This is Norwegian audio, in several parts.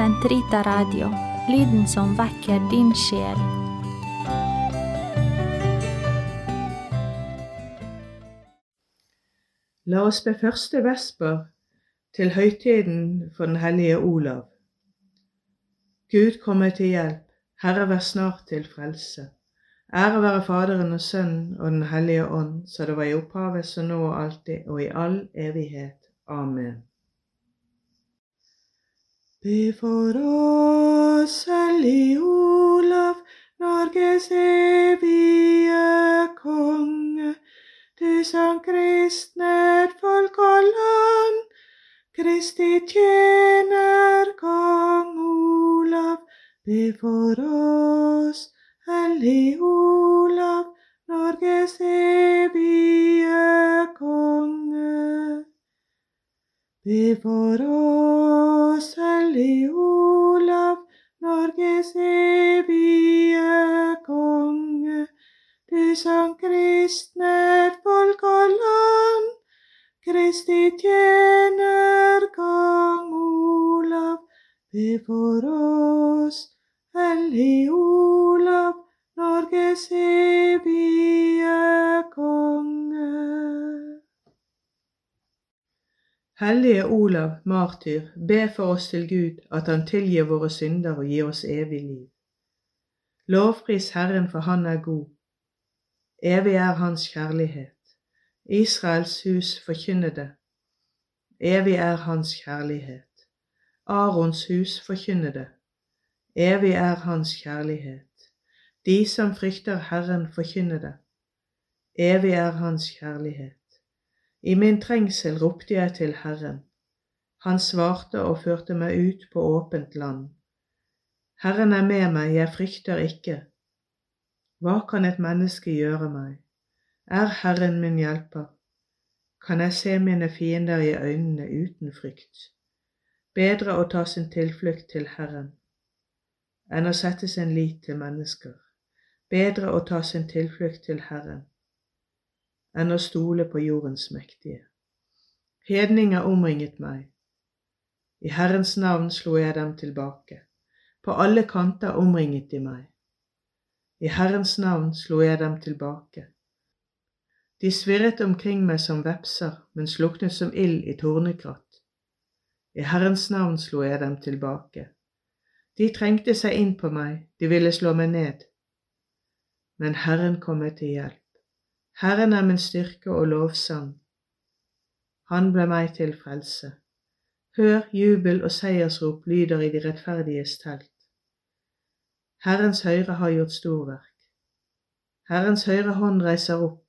Sentrita Radio, lyden som vekker din sjel. La oss be første vesper til høytiden for den hellige Olav. Gud komme til hjelp, Herre vær snart til frelse. Ære være Faderen og Sønnen og Den hellige ånd, så det var i opphavet, så nå og alltid og i all evighet. Amen. Be for oss, Hellig Olav, Norges evige konge, du som kristner folk og land, Kristi tjener kong Olav, be for oss, Hellig Olav, Norges evige konge. Be får oss, Hellig Olav, Norges evige konge. Du som kristner folk og land, Kristi tjener kong Olav. Vi får oss, Hellig Olav, Norges evige Hellige Olav, martyr, be for oss til Gud at Han tilgir våre synder og gir oss evig liv. Lovpris Herren, for Han er god. Evig er Hans kjærlighet. Israels hus forkynner det. Evig er Hans kjærlighet. Arons hus forkynner det. Evig er Hans kjærlighet. De som frykter Herren, forkynner det. Evig er Hans kjærlighet. I min trengsel ropte jeg til Herren. Han svarte og førte meg ut på åpent land. Herren er med meg, jeg frykter ikke. Hva kan et menneske gjøre meg? Er Herren min hjelper? Kan jeg se mine fiender i øynene uten frykt? Bedre å ta sin tilflukt til Herren enn å sette sin lit til mennesker. Bedre å ta sin tilflukt til Herren enn å stole på jordens mektige. Hedninger omringet meg. I Herrens navn slo jeg dem tilbake. På alle kanter omringet de meg. I Herrens navn slo jeg dem tilbake. De svirret omkring meg som vepser, men sluknet som ild i tornekratt. I Herrens navn slo jeg dem tilbake. De trengte seg inn på meg, de ville slå meg ned. Men Herren kom meg til hjelp. Herren er min styrke og lovsang. Han ble meg til frelse. Hør, jubel og seiersrop lyder i de rettferdiges telt. Herrens høyre har gjort storverk. Herrens høyre hånd reiser opp.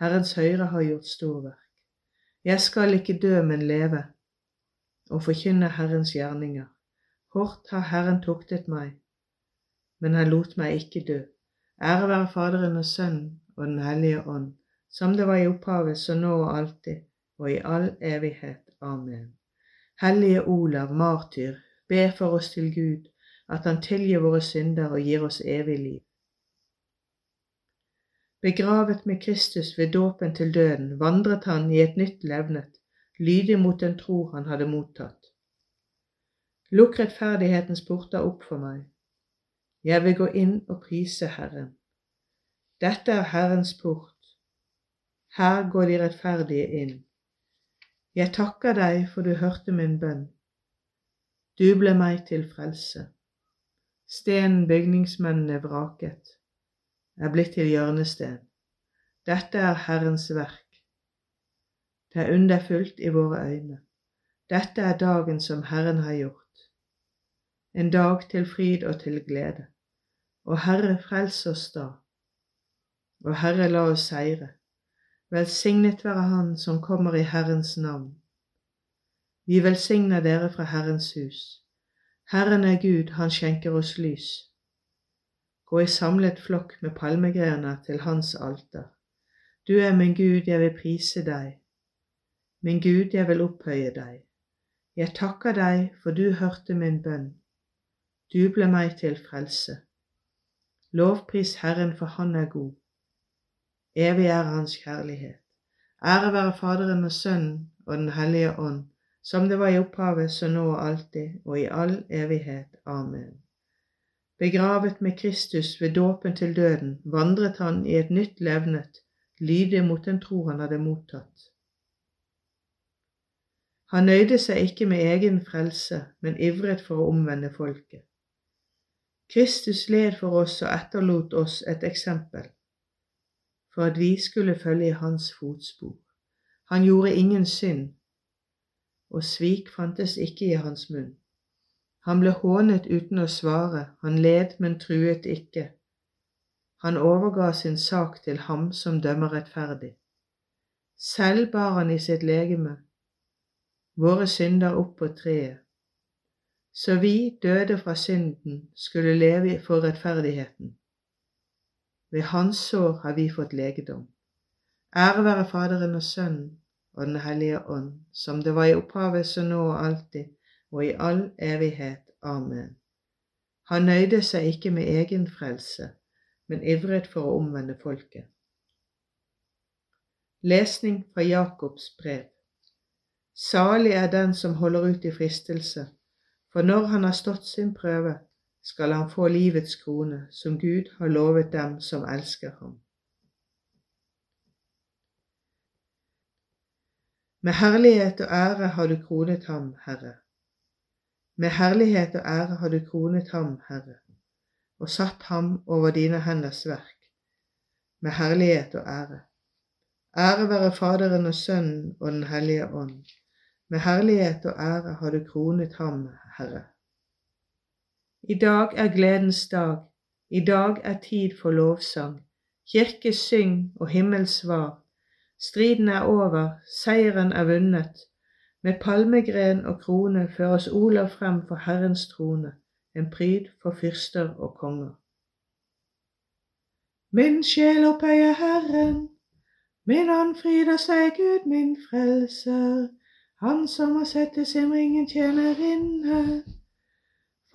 Herrens høyre har gjort storverk. Jeg skal ikke dø, men leve, og forkynne Herrens gjerninger. Hårdt har Herren tuktet meg, men han lot meg ikke dø. Ære være Faderen og Sønnen og Den hellige ånd, som det var i opphavet, så nå og alltid, og i all evighet. Amen. Hellige Olav, martyr, be for oss til Gud, at Han tilgir våre synder og gir oss evig liv. Begravet med Kristus ved dåpen til døden vandret han i et nytt levnet, lydig mot den tro han hadde mottatt. Lukk rettferdighetens porter opp for meg. Jeg vil gå inn og prise Herren. Dette er Herrens port. Her går de rettferdige inn. Jeg takker deg for du hørte min bønn. Du ble meg til frelse. Stenen bygningsmennene vraket, er blitt til hjørnesten. Dette er Herrens verk. Det er underfullt i våre øyne. Dette er dagen som Herren har gjort. En dag til fryd og til glede. Og Herre, frels oss da. Og Herre, la oss seire. Velsignet være Han som kommer i Herrens navn. Vi velsigner dere fra Herrens hus. Herren er Gud, Han skjenker oss lys. Gå i samlet flokk med palmegrener til Hans alter. Du er min Gud, jeg vil prise deg. Min Gud, jeg vil opphøye deg. Jeg takker deg, for du hørte min bønn. Du ble meg til frelse. Lovpris Herren, for Han er god. Evig er Hans kjærlighet. Ære være Faderen og Sønnen og Den hellige ånd, som det var i opphavet, så nå og alltid, og i all evighet. Amen. Begravet med Kristus ved dåpen til døden, vandret han i et nytt levnet, lydig mot den tro han hadde mottatt. Han nøyde seg ikke med egen frelse, men ivret for å omvende folket. Kristus led for oss og etterlot oss et eksempel, for at vi skulle følge i hans fotspor. Han gjorde ingen synd, og svik fantes ikke i hans munn. Han ble hånet uten å svare, han led, men truet ikke. Han overga sin sak til ham som dømmer rettferdig. Selv bar han i sitt legeme våre synder opp på treet, så vi, døde fra synden, skulle leve for rettferdigheten. Ved hans sår har vi fått legedom. Ære være Faderen og Sønnen og Den hellige ånd, som det var i opphavet, så nå og alltid, og i all evighet. Amen. Han nøyde seg ikke med egen frelse, men ivret for å omvende folket. Lesning fra Jakobs brev. Salig er den som holder ut i fristelse, for når han har stått sin prøve, skal han få livets krone, som Gud har lovet dem som elsker ham. Med herlighet og ære har du kronet ham, Herre. Med herlighet og ære har du kronet ham, Herre, og satt ham over dine henders verk. Med herlighet og ære. Ære være Faderen og Sønnen og Den hellige ånd med herlighet og ære har du kronet ham, Herre. I dag er gledens dag, i dag er tid for lovsang. Kirke syng og himmel svar. Striden er over, seieren er vunnet. Med palmegren og krone føres Olav frem for Herrens trone, en pryd for fyrster og konger. Min sjel opphøyer Herren, min ånd fryder seg Gud min frelser. Han som har sett sin ringen tjenerinne.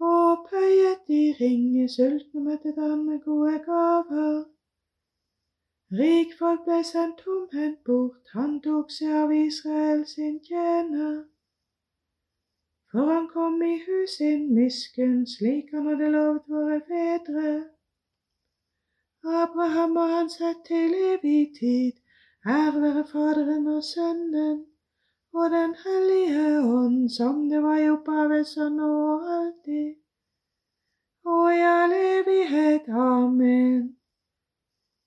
Og pøyet i ringe, sultne møtte han med gode gaver. Rikfolk ble sendt tomhendt bort, han tok seg av Israel sin tjener. For han kom i hus sin miskunn, slik han hadde lovet våre fedre. Abraham og han sett til evig tid, Ære være Faderen og Sønnen og Den hellige ånd, som det var i opphavet, så nå og alltid, og i all evighet. Amen.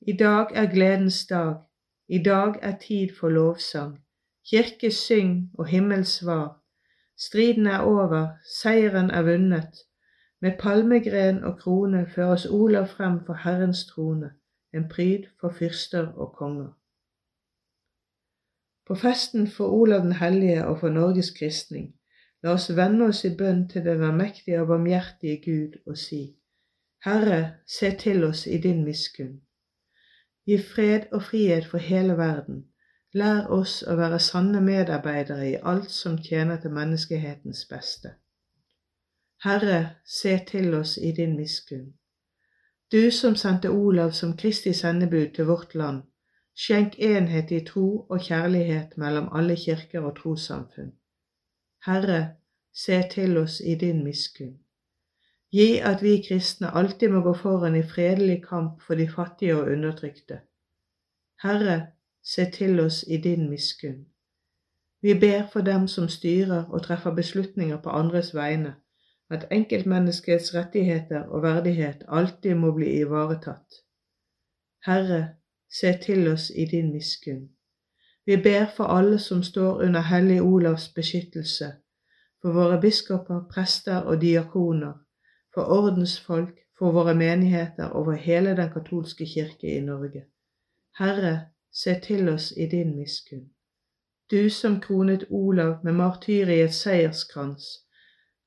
I dag er gledens dag, i dag er tid for lovsang. Kirke syng og himmel svar. Striden er over, seieren er vunnet. Med palmegren og krone føres Olav frem for Herrens trone, en pryd for fyrster og konger. På festen for Olav den hellige og for Norges kristning, la oss vende oss i bønn til den allmektige og barmhjertige Gud og si, Herre, se til oss i din miskunn. Gi fred og frihet for hele verden. Lær oss å være sanne medarbeidere i alt som tjener til menneskehetens beste. Herre, se til oss i din miskunn. Du som sendte Olav som Kristi sendebud til vårt land, Skjenk enhet i tro og kjærlighet mellom alle kirker og trossamfunn. Herre, se til oss i din miskunn. Gi at vi kristne alltid må gå foran i fredelig kamp for de fattige og undertrykte. Herre, se til oss i din miskunn. Vi ber for dem som styrer og treffer beslutninger på andres vegne, at enkeltmenneskets rettigheter og verdighet alltid må bli ivaretatt. Herre, se til oss i din miskunn. Vi ber for alle som står under Hellig Olavs beskyttelse, for våre biskoper, prester og diakoner, for ordensfolk, for våre menigheter for hele den katolske kirke i Norge. Herre, se til oss i din miskunn. du som kronet Olav med martyriets seierskrans,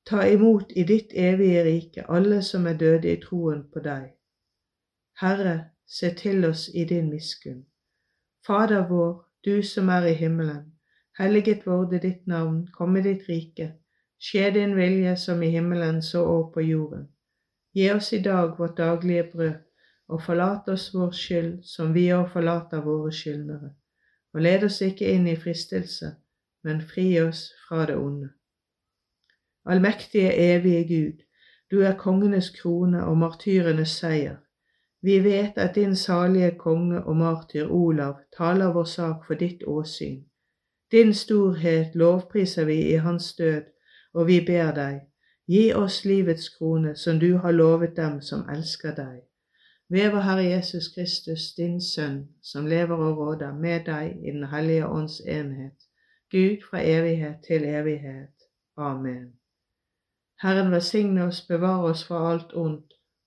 ta imot i ditt evige rike alle som er døde i troen på deg. Herre, se til oss i din miskunn. Fader vår, du som er i himmelen. Helliget vorde ditt navn, komme ditt rike. Skje din vilje som i himmelen så og på jorden. Gi oss i dag vårt daglige brød, og forlat oss vår skyld som vi òg forlater våre skyldnere. Og led oss ikke inn i fristelse, men fri oss fra det onde. Allmektige, evige Gud, du er kongenes krone og martyrenes seier. Vi vet at din salige konge og martyr Olav taler vår sak for ditt åsyn. Din storhet lovpriser vi i hans død, og vi ber deg, gi oss livets krone som du har lovet dem som elsker deg. Ved vår Herre Jesus Kristus, din Sønn, som lever og råder med deg i Den hellige ånds enhet, Gud fra evighet til evighet. Amen. Herren velsigne oss, bevare oss fra alt ondt